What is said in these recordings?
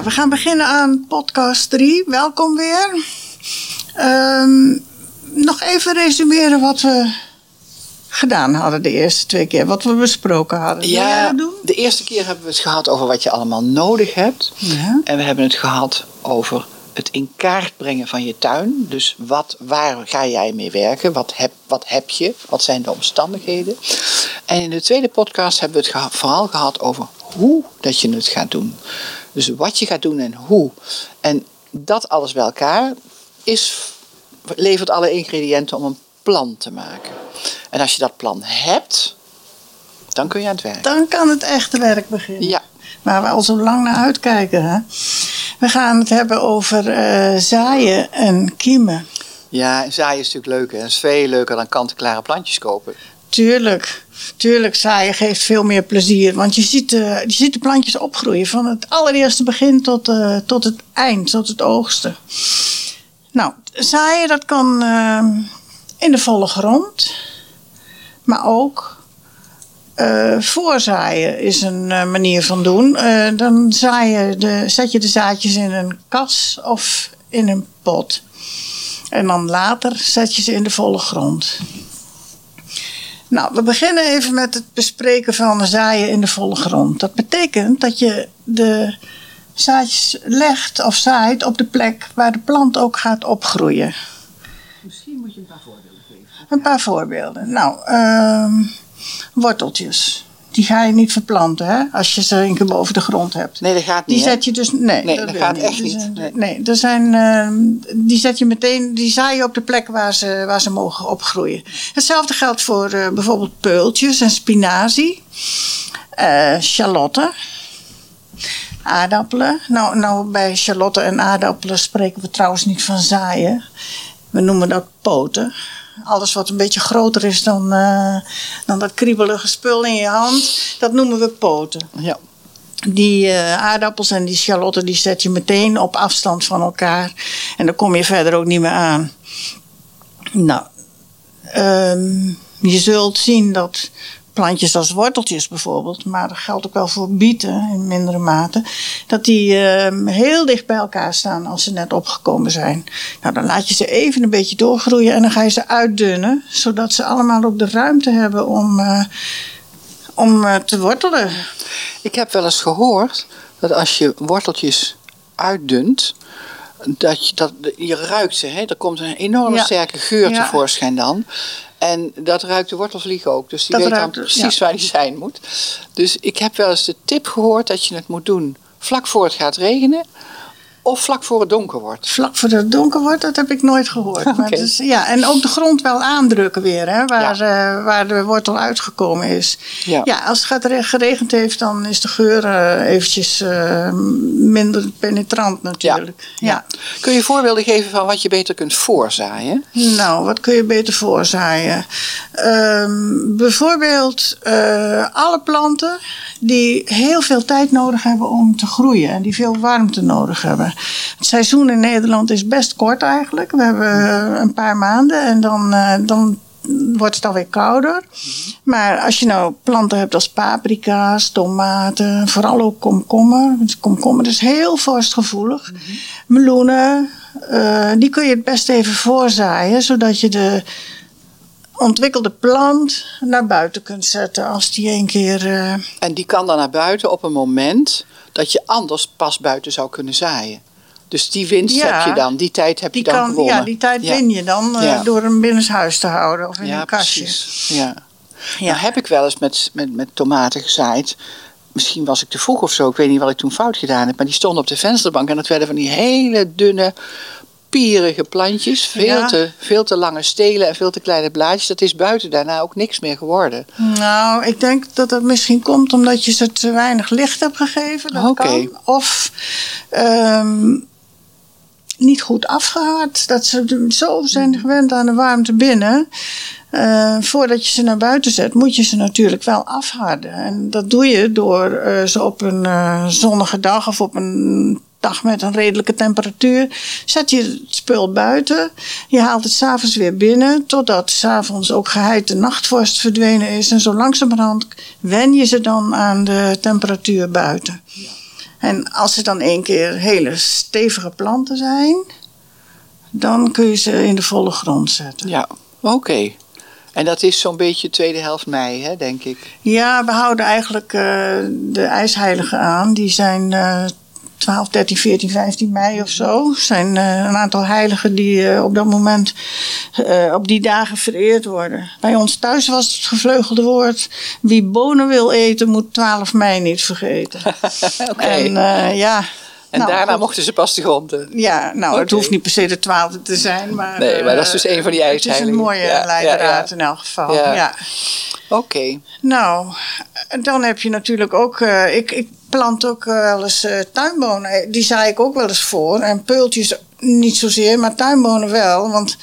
Ja, we gaan beginnen aan podcast 3. Welkom weer. Ehm, nog even resumeren wat we gedaan hadden de eerste twee keer. Wat we besproken hadden. Ja, doen? de eerste keer hebben we het gehad over wat je allemaal nodig hebt. Ja. En we hebben het gehad over het in kaart brengen van je tuin. Dus wat, waar ga jij mee werken? Wat heb, wat heb je? Wat zijn de omstandigheden? En in de tweede podcast hebben we het geha- vooral gehad over hoe dat je het gaat doen. Dus wat je gaat doen en hoe. En dat alles bij elkaar is, levert alle ingrediënten om een plan te maken. En als je dat plan hebt, dan kun je aan het werk. Dan kan het echte werk beginnen. Ja. Waar we al zo lang naar uitkijken. Hè? We gaan het hebben over eh, zaaien en kiemen. Ja, en zaaien is natuurlijk leuk. Hè? Dat is veel leuker dan kant-en-klare plantjes kopen. Tuurlijk, tuurlijk, zaaien geeft veel meer plezier. Want je ziet, eh, je ziet de plantjes opgroeien van het allereerste begin tot, eh, tot het eind, tot het oogsten. Nou, zaaien dat kan eh, in de volle grond, maar ook voorzaaien is een manier van doen. Dan zaai je de, zet je de zaadjes in een kas of in een pot. En dan later zet je ze in de volle grond. Nou, we beginnen even met het bespreken van zaaien in de volle grond. Dat betekent dat je de zaadjes legt of zaait op de plek waar de plant ook gaat opgroeien. Misschien moet je een paar voorbeelden geven. Een paar voorbeelden. Nou, ehm, worteltjes. Die ga je niet verplanten, hè? Als je ze een keer boven de grond hebt. Nee, dat gaat niet. Die zet je dus. Nee, Nee, dat gaat echt Er niet. zijn- Nee. nee, er zijn. ehm, die zet je meteen. Die zaai je op de plek waar ze, waar ze mogen opgroeien. Hetzelfde geldt voor eh, bijvoorbeeld peultjes en spinazie. eh charlotte. Aardappelen. Nou, nou, bij charlotte en aardappelen spreken we trouwens niet van zaaien. We noemen dat poten. Alles wat een beetje groter is dan, eh, dan dat kriebelige spul in je hand, dat noemen we poten. Ja. Die eh, aardappels en die charlotten die zet je meteen op afstand van elkaar. En dan kom je verder ook niet meer aan. Nou, ehm, je zult zien dat plantjes als worteltjes bijvoorbeeld, maar dat geldt ook wel voor bieten in mindere mate, dat die ehm, heel dicht bij elkaar staan als ze net opgekomen zijn. Nou, dan laat je ze even een beetje doorgroeien en dan ga je ze uitdunnen, zodat ze allemaal ook de ruimte hebben om, eh, om eh, te wortelen. Ik heb wel eens gehoord dat als je worteltjes uitdunt, dat je, dat, je ruikt ze. Hè? Er komt een enorme Ja. sterke geur Ja. tevoorschijn dan. En dat ruikt de wortelvlieg ook. Dus die Dat weet dan ruikt- precies ja. waar die zijn moet. Dus ik heb wel eens de tip gehoord dat je het moet doen vlak voor het gaat regenen. Of vlak voor het donker wordt. Vlak voor het donker wordt, dat heb ik nooit gehoord. Maar dus, ja, en ook de grond wel aandrukken weer, hè, waar, eh, waar de wortel uitgekomen is. Ja. Ja, als het gaat re- geregend heeft, dan is de geur eh, eventjes eh, minder penetrant natuurlijk. Ja. Kun je voorbeelden geven van wat je beter kunt voorzaaien? Nou, wat kun je beter voorzaaien? Ehm, bijvoorbeeld alle planten die heel veel tijd nodig hebben om te groeien en die veel warmte nodig hebben. Het seizoen in Nederland is best kort eigenlijk. We hebben een paar maanden en dan, eh, dan wordt het alweer kouder. Maar als je nou planten hebt als paprika's, tomaten, vooral ook komkommer. want Komkommer is heel vorstgevoelig. Meloenen, eh, die kun je het best even voorzaaien, zodat je de ontwikkelde plant naar buiten kunt zetten als die een keer. eh, En die kan dan naar buiten op een moment dat je anders pas buiten zou kunnen zaaien. Dus die winst Ja. heb je dan, die tijd heb die je dan kan, gewonnen. ja, die tijd Ja. win je dan eh, door hem binnenshuis te houden of in een kastje. precies. Ja. Ja. Nou heb ik wel eens met, met, met tomaten gezaaid. Misschien was ik te vroeg of zo. Ik weet niet wat ik toen fout gedaan heb. Maar die stonden op de vensterbank. En dat werden van die hele dunne, pierige plantjes. Veel, Ja. te, veel te lange stelen en veel te kleine blaadjes. Dat is buiten daarna ook niks meer geworden. Nou, ik denk dat dat misschien komt omdat je ze te weinig licht hebt gegeven. Dat Oké. kan. Of ehm, niet goed afgehard. Dat ze zo zijn gewend aan de warmte binnen. Eh, voordat je ze naar buiten zet, moet je ze natuurlijk wel afharden. En dat doe je door eh, ze op een eh, zonnige dag of op een dag met een redelijke temperatuur. Zet je het spul buiten. Je haalt het s'avonds weer binnen. Totdat s'avonds ook geheid de nachtvorst verdwenen is. En zo langzamerhand wen je ze dan aan de temperatuur buiten. En als ze dan één keer hele stevige planten zijn, dan kun je ze in de volle grond zetten. Ja, oké. En dat is zo'n beetje tweede helft mei, hè, denk ik. Ja, we houden eigenlijk uh, de ijsheiligen aan. Die zijn uh, 12, 13, 14, 15 mei of zo. zijn uh, een aantal heiligen die uh, op dat moment uh, op die dagen vereerd worden. Bij ons thuis was het gevleugelde woord: wie bonen wil eten, moet 12 mei niet vergeten. okay. En ja. En nou, daarna goed. mochten ze pas de grond in. Ja, nou, okay. het hoeft niet per se de twaalfde te zijn. Maar, nee, maar dat is dus een van die ijsheiligen. Het is een mooie ja, leidraad ja, ja. in elk geval. Ja. ja. Oké. Okay. Nou, dan heb je natuurlijk ook... Uh, ik, ik plant ook wel eens uh, tuinbonen. Die zaai ik ook wel eens voor. En peultjes niet zozeer, maar tuinbonen wel. Want...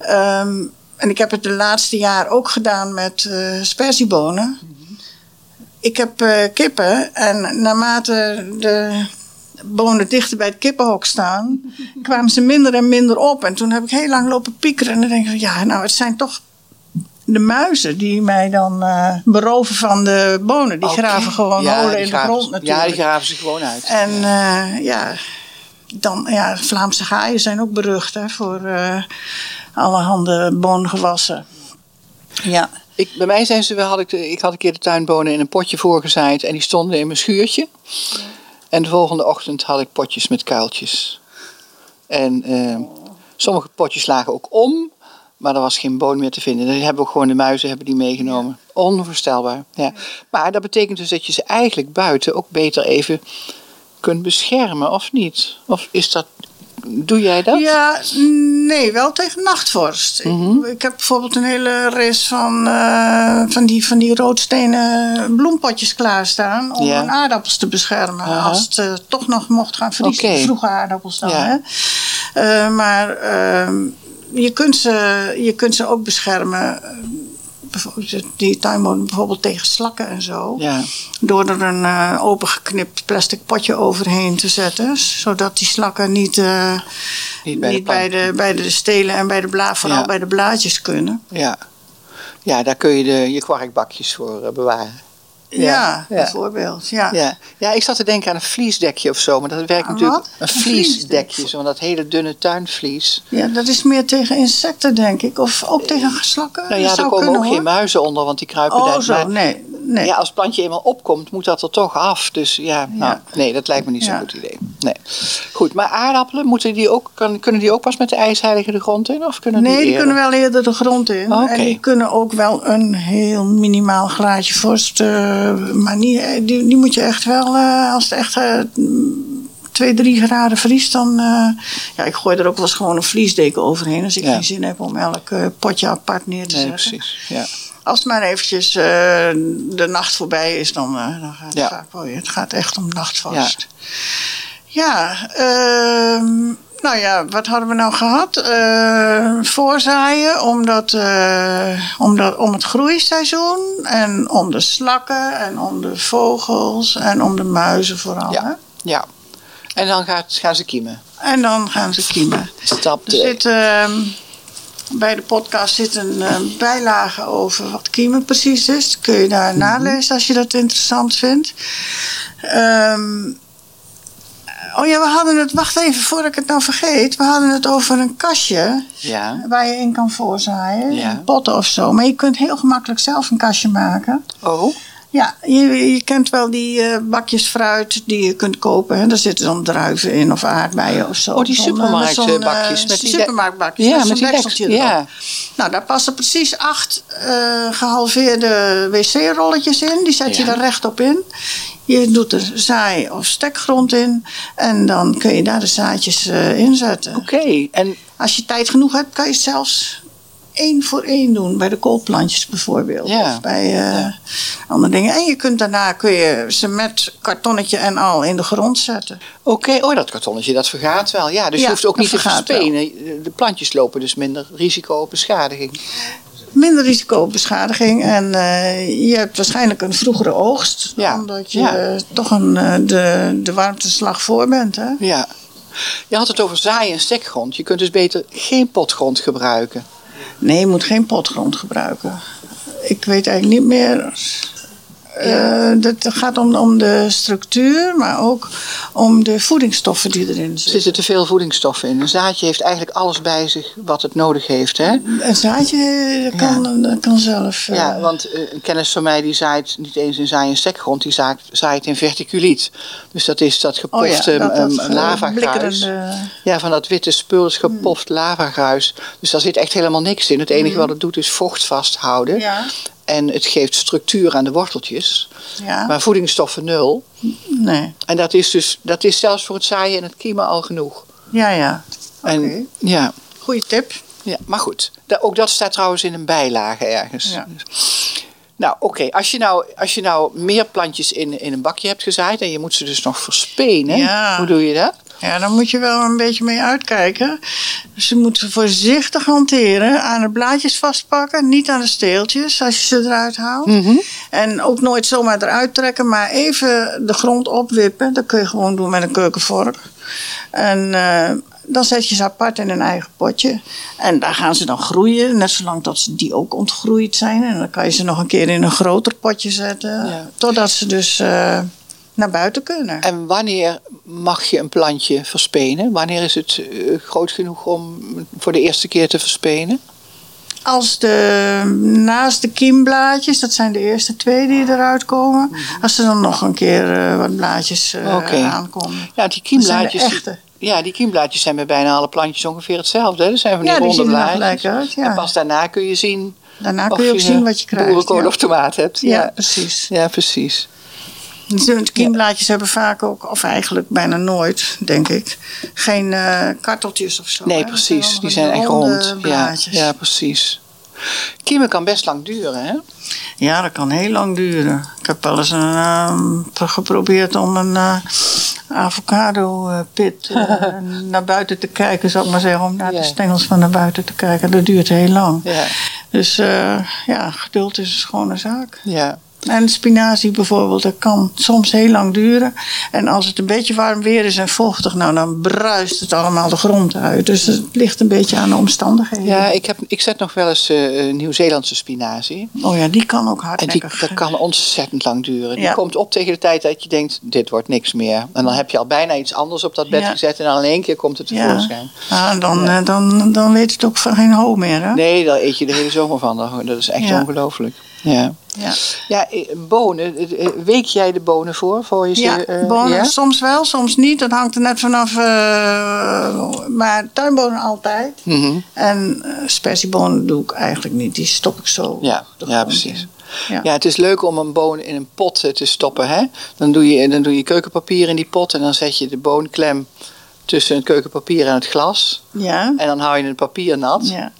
Um, en ik heb het de laatste jaar ook gedaan met uh, sperziebonen. Mm -hmm. Ik heb uh, kippen en naarmate de bonen dichter bij het kippenhok staan, kwamen ze minder en minder op. En toen heb ik heel lang lopen piekeren. En dan denk ik, ja, nou, het zijn toch de muizen die mij dan uh, beroven van de bonen. Die okay. graven gewoon ja, holen in graven, de grond natuurlijk. Ja, die graven ze gewoon uit. En uh, ja, dan, ja, Vlaamse gaaien zijn ook berucht hè, voor uh, allerhande boongewassen. Ja. Ik, bij mij zijn ze, had ik, ik had een keer de tuinbonen in een potje voorgezaaid en die stonden in mijn schuurtje. Ja. En de volgende ochtend had ik potjes met kuiltjes. En uh, sommige potjes lagen ook om, maar er was geen boon meer te vinden. Dan hebben we gewoon de muizen hebben die meegenomen. Onvoorstelbaar. Ja. Maar dat betekent dus dat je ze eigenlijk buiten ook beter even kunt beschermen, of niet? Of is dat Doe jij dat? Ja, nee, wel tegen nachtvorst. Mm -hmm. ik, ik, heb bijvoorbeeld een hele race van, uh, van, die, van die roodstenen bloempotjes klaarstaan om aardappels te beschermen. Uh -huh. Als het uh, toch nog mocht gaan vriezen. Okay. Vroege aardappels dan. Ja. Hè? maar ehm, je, kunt ze, je kunt ze ook beschermen die tuinbonen bijvoorbeeld tegen slakken en zo. Ja. Door er een uh, opengeknipt plastic potje overheen te zetten. Zodat die slakken niet, uh, niet, bij, niet de bij, de, bij de stelen en bij de bla, vooral ja. bij de blaadjes kunnen. Ja. ja, daar kun je de, je kwarkbakjes voor uh, bewaren. Ja, bijvoorbeeld. Ja. Ja. ja, ik zat te denken aan een vliesdekje of zo, maar dat werkt Aan natuurlijk. wat? Een Een vliesdekje, zo'n dat hele dunne tuinvlies. Ja, dat is meer tegen insecten, denk ik. Of ook tegen slakken. Nou ja, er zou komen ook hoor. geen muizen onder, want die kruipen Oh, daar. zo. maar- Nee, nee. Ja, als het plantje eenmaal opkomt, moet dat er toch af. Dus ja, nou, nee, dat lijkt me niet zo'n Ja. goed idee. Nee. Goed, maar aardappelen, moeten die ook, kan, kunnen die ook pas met de ijsheilige de grond in? Of kunnen Nee, die kunnen wel eerder de grond in. En die kunnen ook wel een heel minimaal glaadje vorst. eh, maar niet, die, die moet je echt wel, eh, als het echt eh, 2, 3 graden vriest, dan. eh, ja, ik gooi er ook wel eens gewoon een vliesdeken overheen. Als ik Ja. geen zin heb om elk eh, potje apart neer te Nee, zetten. precies. Ja. Als het maar eventjes eh, de nacht voorbij is, dan, eh, dan gaat het Ja. vaak wel weer. Het gaat echt om nachtvorst. Ja, ehm, nou ja, wat hadden we nou gehad? Eh, voorzaaien omdat, eh, omdat, om het groeiseizoen en om de slakken en om de vogels en om de muizen vooral. Ja. Hè? ja. En dan gaat, gaan ze kiemen. En dan gaan ze kiemen. Stap Er 2. zit, ehm, bij de podcast zit een eh, bijlage over wat kiemen precies is. Kun je daar nalezen als je dat interessant vindt. Ehm, oh ja, we hadden het, wacht even voordat ik het nou vergeet. We hadden het over een kastje Ja. waar je in kan voorzaaien. Ja. in Potten of zo. Maar je kunt heel gemakkelijk zelf een kastje maken. Oh, Ja, je, je kent wel die eh, bakjes fruit die je kunt kopen. Hè? Daar zitten dan druiven in of aardbeien of zo. Oh, die eh, supermarktbakjes eh, met die de- supermarktbakjes. ja, met die dekseltje dek- erop. Ja. Nou, daar passen precies acht eh, gehalveerde wc-rolletjes in. Die zet je Ja. er rechtop in. Je doet er zaai- of stekgrond in. En dan kun je daar de zaadjes eh, in zetten. oké. En Als je tijd genoeg hebt, kan je zelfs één voor één doen. Bij de koolplantjes bijvoorbeeld. Ja. Of bij eh, Ja. Andere dingen. En je kunt daarna kun je ze met kartonnetje en al in de grond zetten. Oké, oh, dat kartonnetje, dat vergaat wel. Ja, dus je hoeft ook niet te verspenen. De plantjes lopen dus minder risico op beschadiging. Minder risico op beschadiging. En eh, je hebt waarschijnlijk een vroegere oogst. Ja. Omdat je Ja. toch een, eh, de, de warmteslag voor bent. Hè? Ja. Je had het over zaai- en stekgrond. Je kunt dus beter geen potgrond gebruiken. Nee, je moet geen potgrond gebruiken. Ik weet eigenlijk niet meer. Eh, dat gaat om, om de structuur, maar ook om de voedingsstoffen die erin Er zitten. zitten te veel voedingsstoffen in. Een zaadje heeft eigenlijk alles bij zich wat het nodig heeft. Hè? Een zaadje kan, kan zelf. eh, Ja, want eh, een kennis van mij die zaait niet eens in zaai en stekgrond, die zaait, zaait in verticuliet. Dus dat is dat oh ja, gepofte dat- um, eh, lavagruis. Ja, van dat witte spul is gepoft lavagruis. Dus daar zit echt helemaal niks in. Het enige wat het doet is vocht vasthouden. Ja, En het geeft structuur aan de worteltjes. ja. Maar voedingsstoffen nul. nee. En dat is dus dat is zelfs voor het zaaien en het kiemen al genoeg. Ja, ja. En, Oké. ja, Goeie tip. ja, maar goed. Ook dat staat trouwens in een bijlage ergens. Ja. Nou, oké. Als, je nou, als je nou meer plantjes in, in een bakje hebt gezaaid en je moet ze dus nog verspenen, Ja. hoe doe je dat? Ja, daar moet je wel een beetje mee uitkijken. Dus je moet ze voorzichtig hanteren. Aan de blaadjes vastpakken, niet aan de steeltjes als je ze eruit haalt. Mhm. En ook nooit zomaar eruit trekken, maar even de grond opwippen. Dat kun je gewoon doen met een keukenvork. En eh, dan zet je ze apart in een eigen potje. En daar gaan ze dan groeien, net zolang dat ze die ook ontgroeid zijn. En dan kan je ze nog een keer in een groter potje zetten. Ja. Totdat ze dus eh, naar buiten kunnen. En wanneer mag je een plantje verspenen? Wanneer is het eh, groot genoeg om voor de eerste keer te verspenen? Als de, naast de kiemblaadjes, dat zijn de eerste twee die eruit komen. Als er dan nog een keer eh, wat blaadjes eh, aankomen. Ja, die kiemblaadjes. echte. Ja, die kiemblaadjes zijn bij bijna alle plantjes ongeveer hetzelfde. hè? Dat zijn van die Ja, ronde blaadjes. gelijk uit, ja. En pas daarna kun je zien Daarna kun je ook zien wat je krijgt. boerenkool ja. of tomaat hebt. Ja, precies. ja precies. Kiemblaadjes hebben vaak ook, of eigenlijk bijna nooit, denk ik, geen eh, karteltjes of zo. Nee, precies. Die zijn echt rond. Ja, ja, precies. Kiemen kan best lang duren, hè? Ja, dat kan heel lang duren. Ik heb wel eens een, ehm, geprobeerd om een eh, avocado-pit eh, naar buiten te kijken, zou ik maar zeggen. Om naar Ja. de stengels van naar buiten te kijken. Dat duurt heel lang. Ja, Dus ja, geduld is een schone zaak. ja. En spinazie bijvoorbeeld, dat kan soms heel lang duren. En als het een beetje warm weer is en vochtig, nou dan bruist het allemaal de grond uit. Dus het ligt een beetje aan de omstandigheden. ja ik, heb, ik zet nog wel eens eh, eh, Nieuw-Zeelandse spinazie. Oh ja, die kan ook En die, hardnekkig. dat kan ontzettend lang duren. Die Ja. komt op tegen de tijd dat je denkt, dit wordt niks meer. En dan heb je al bijna iets anders op dat bed Ja. gezet en dan in één keer komt het Ja, tevoorschijn. ja dan, eh, dan, dan weet het ook van geen hoop meer. Hè? Nee, daar eet je de hele zomer van. Dat- Dat is echt Ja. ongelooflijk. Ja. Ja, ja, eh, bonen. eh, eh, Week jij de bonen voor? voor je ze, ja bonen ja? soms wel, soms niet. Dat hangt er net vanaf. eh, maar tuinbonen altijd. Mhm. En uh, spersiebonen doe ik eigenlijk niet. Die stop ik zo. Ja, ja precies. Ja. Ja, het is leuk om een boon in een pot te stoppen. Hè? Dan, doe je, dan doe je keukenpapier in die pot en dan zet je de boonklem tussen het keukenpapier en het glas. Ja. En dan hou je het papier nat. ja.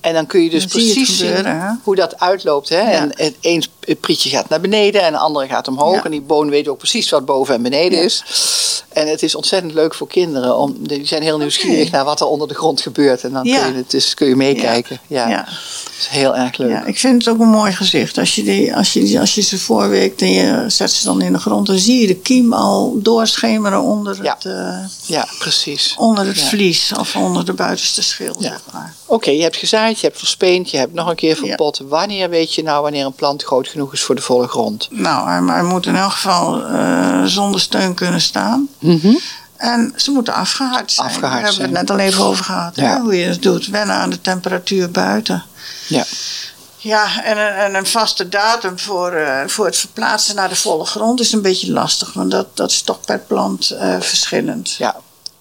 En dan kun je dus Dan precies zien gebeuren, hoe dat uitloopt. Hè? En het een prietje gaat naar beneden en de andere gaat omhoog. Ja. En die boon weet ook precies wat boven en beneden Ja. is. En het is ontzettend leuk voor kinderen. Om, die zijn heel nieuwsgierig naar wat er onder de grond gebeurt. En dan kun je, het dus, kun je meekijken. Ja. Dat is heel erg leuk. Ja, ik vind het ook een mooi gezicht. Als je, die, als je, als je ze voorweekt en je zet ze dan in de grond, dan zie je de kiem al doorschemeren onder het, eh, Ja, precies. onder het vlies of onder de buitenste schil. Ja. Zeg maar. Oké, je hebt je hebt verspeend, je hebt nog een keer verpot. Wanneer weet je nou wanneer een plant groot genoeg is voor de volle grond? Nou, hij, hij moet in elk geval eh, zonder steun kunnen staan. En ze moeten afgehard zijn. Afgehard Daar hebben we het net al even over gehad. Ja. Hoe je het doet. Wennen aan de temperatuur buiten. Ja. Ja, en een, en een vaste datum voor, eh, voor het verplaatsen naar de volle grond is een beetje lastig. Want dat, dat is toch per plant eh, verschillend. ja.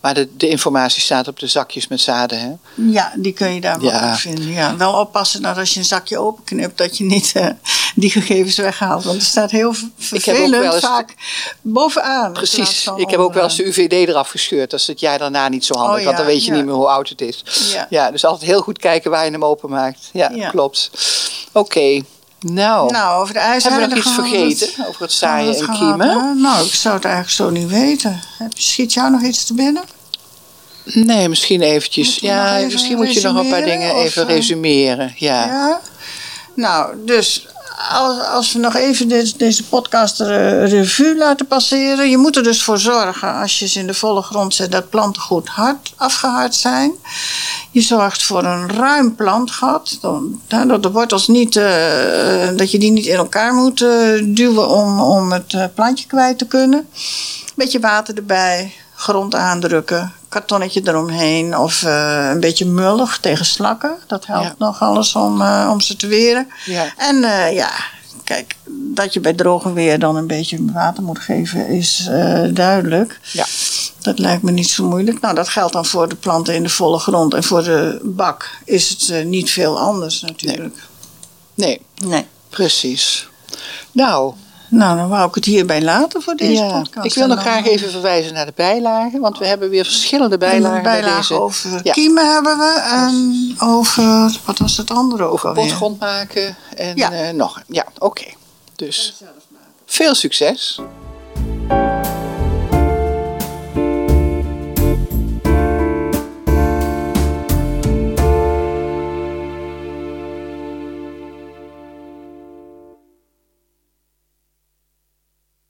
Maar de, de informatie staat op de zakjes met zaden, hè? Ja, die kun je daar wel Ja. vinden. Ja, wel oppassen dat als je een zakje openknipt, dat je niet eh, die gegevens weghaalt. Want er staat heel ver- heb ook vervelend vaak bovenaan. Precies. Ik heb ook wel eens de UVD eraf gescheurd. Dat is het jaar daarna niet zo handig, Oh, want dan weet je ja. niet meer hoe oud het is. Ja. dus altijd heel goed kijken waar je hem openmaakt. Ja, Ja. klopt. Oké, nou. Nou, over de Hebben we nog iets het- vergeten over het zaaien het en kiemen? Nou, ik zou het eigenlijk zo niet weten. Schiet jou nog iets te binnen? Nee, misschien eventjes. Ja, even misschien moet je nog een paar dingen even eh? resumeren. Ja. Ja. Nou, dus als, als we nog even deze, deze podcast eh, revue laten passeren. Je moet er dus voor zorgen, als je ze in de volle grond zet, dat planten goed hard afgehard zijn. Je zorgt voor een ruim plantgat. Dat de wortels niet, eh, dat je die niet in elkaar moet duwen om, om het plantje kwijt te kunnen. Beetje water erbij, grond aandrukken, kartonnetje eromheen of eh, een beetje mullig tegen slakken. Dat helpt Ja. nog alles om, eh, om ze te weren. Ja. En eh, ja, kijk, dat je bij droge weer dan een beetje water moet geven is duidelijk. Ja. Dat lijkt me niet zo moeilijk. Nou, dat geldt dan voor de planten in de volle grond. En voor de bak is het niet veel anders natuurlijk. Nee, Nee. precies. Nou, Nou, dan wou ik het hierbij laten voor deze ja, podcast. ik wil nog graag eh, even verwijzen naar de bijlagen. Want we hebben weer verschillende bijlagen Een bij bijlage deze. over Ja. kiemen hebben we. En over, wat was het andere Over potgrond maken en Ja. eh, nog. Ja, oké. Dus veel succes.